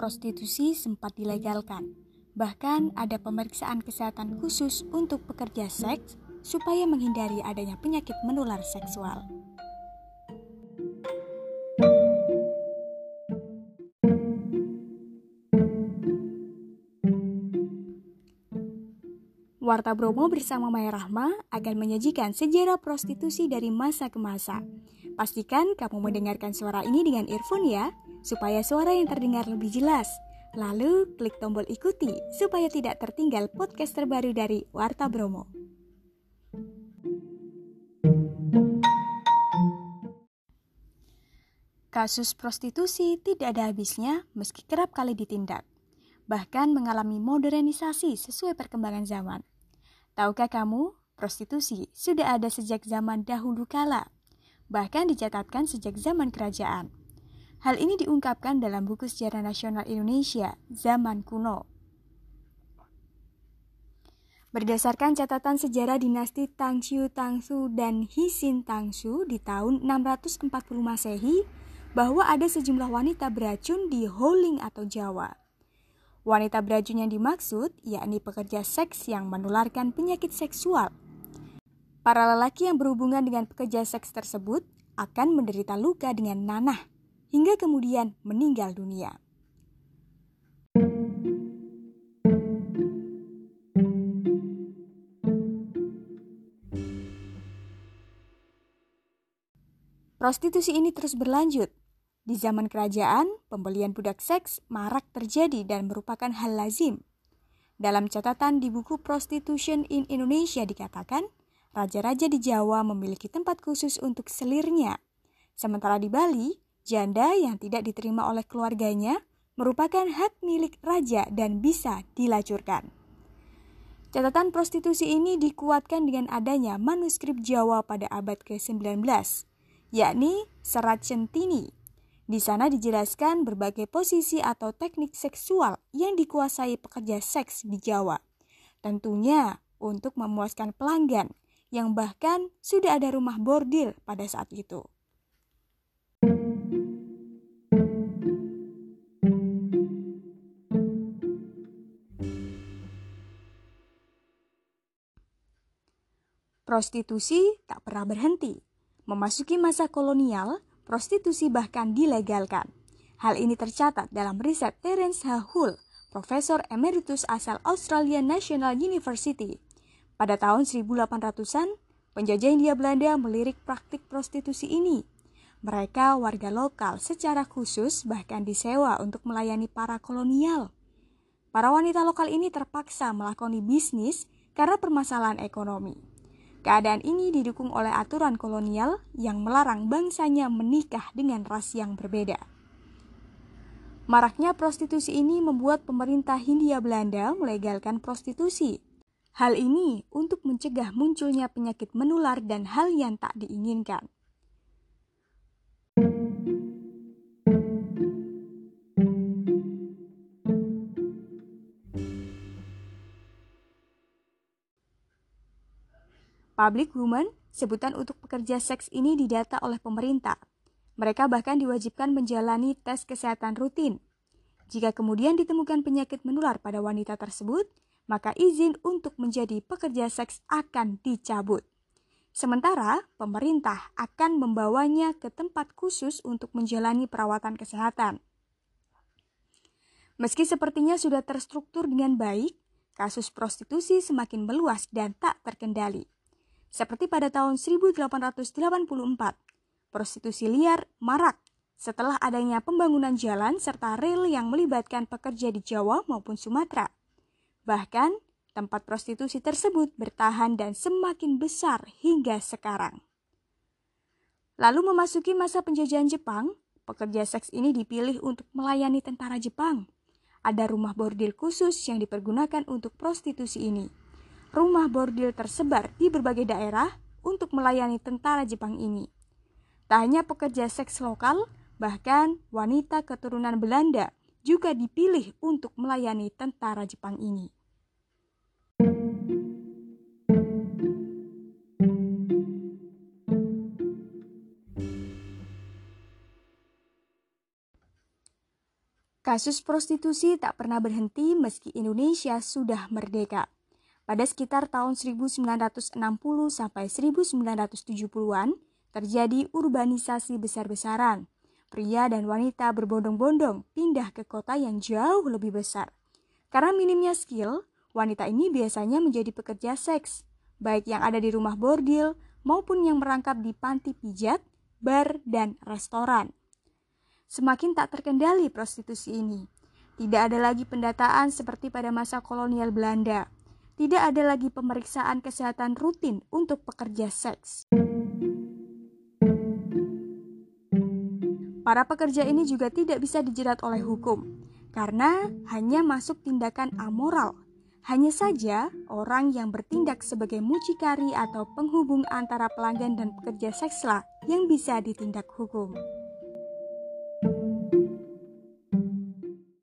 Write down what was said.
prostitusi sempat dilegalkan. Bahkan ada pemeriksaan kesehatan khusus untuk pekerja seks supaya menghindari adanya penyakit menular seksual. Warta Bromo bersama Maya Rahma akan menyajikan sejarah prostitusi dari masa ke masa. Pastikan kamu mendengarkan suara ini dengan earphone ya, supaya suara yang terdengar lebih jelas. Lalu klik tombol ikuti supaya tidak tertinggal podcast terbaru dari Warta Bromo. Kasus prostitusi tidak ada habisnya meski kerap kali ditindak, bahkan mengalami modernisasi sesuai perkembangan zaman. Tahukah kamu, prostitusi sudah ada sejak zaman dahulu kala, bahkan dicatatkan sejak zaman kerajaan. Hal ini diungkapkan dalam buku Sejarah Nasional Indonesia Zaman Kuno. Berdasarkan catatan sejarah dinasti Tangxiu Tangsu dan Hisin Tangsu di tahun 640 Masehi, bahwa ada sejumlah wanita beracun di Holing atau Jawa. Wanita beracun yang dimaksud yakni pekerja seks yang menularkan penyakit seksual. Para lelaki yang berhubungan dengan pekerja seks tersebut akan menderita luka dengan nanah hingga kemudian meninggal dunia. Prostitusi ini terus berlanjut di zaman kerajaan, pembelian budak seks marak terjadi dan merupakan hal lazim. Dalam catatan di buku Prostitution in Indonesia dikatakan, raja-raja di Jawa memiliki tempat khusus untuk selirnya. Sementara di Bali, janda yang tidak diterima oleh keluarganya merupakan hak milik raja dan bisa dilacurkan. Catatan prostitusi ini dikuatkan dengan adanya manuskrip Jawa pada abad ke-19, yakni Serat Centini di sana dijelaskan berbagai posisi atau teknik seksual yang dikuasai pekerja seks di Jawa. Tentunya untuk memuaskan pelanggan yang bahkan sudah ada rumah bordil pada saat itu. Prostitusi tak pernah berhenti. Memasuki masa kolonial, prostitusi bahkan dilegalkan. Hal ini tercatat dalam riset Terence H. Hull, Profesor Emeritus asal Australian National University. Pada tahun 1800-an, penjajah India Belanda melirik praktik prostitusi ini. Mereka warga lokal secara khusus bahkan disewa untuk melayani para kolonial. Para wanita lokal ini terpaksa melakoni bisnis karena permasalahan ekonomi. Keadaan ini didukung oleh aturan kolonial yang melarang bangsanya menikah dengan ras yang berbeda. Maraknya prostitusi ini membuat pemerintah Hindia Belanda melegalkan prostitusi. Hal ini untuk mencegah munculnya penyakit menular dan hal yang tak diinginkan. Public woman, sebutan untuk pekerja seks ini didata oleh pemerintah. Mereka bahkan diwajibkan menjalani tes kesehatan rutin. Jika kemudian ditemukan penyakit menular pada wanita tersebut, maka izin untuk menjadi pekerja seks akan dicabut. Sementara pemerintah akan membawanya ke tempat khusus untuk menjalani perawatan kesehatan. Meski sepertinya sudah terstruktur dengan baik, kasus prostitusi semakin meluas dan tak terkendali. Seperti pada tahun 1884, prostitusi liar marak setelah adanya pembangunan jalan serta rel yang melibatkan pekerja di Jawa maupun Sumatera. Bahkan, tempat prostitusi tersebut bertahan dan semakin besar hingga sekarang. Lalu memasuki masa penjajahan Jepang, pekerja seks ini dipilih untuk melayani tentara Jepang. Ada rumah bordil khusus yang dipergunakan untuk prostitusi ini rumah bordil tersebar di berbagai daerah untuk melayani tentara Jepang ini. Tak hanya pekerja seks lokal, bahkan wanita keturunan Belanda juga dipilih untuk melayani tentara Jepang ini. Kasus prostitusi tak pernah berhenti meski Indonesia sudah merdeka. Pada sekitar tahun 1960 sampai 1970-an, terjadi urbanisasi besar-besaran. Pria dan wanita berbondong-bondong pindah ke kota yang jauh lebih besar. Karena minimnya skill, wanita ini biasanya menjadi pekerja seks, baik yang ada di rumah bordil maupun yang merangkap di panti pijat, bar, dan restoran semakin tak terkendali prostitusi ini. Tidak ada lagi pendataan seperti pada masa kolonial Belanda. Tidak ada lagi pemeriksaan kesehatan rutin untuk pekerja seks. Para pekerja ini juga tidak bisa dijerat oleh hukum karena hanya masuk tindakan amoral. Hanya saja orang yang bertindak sebagai mucikari atau penghubung antara pelanggan dan pekerja sekslah yang bisa ditindak hukum.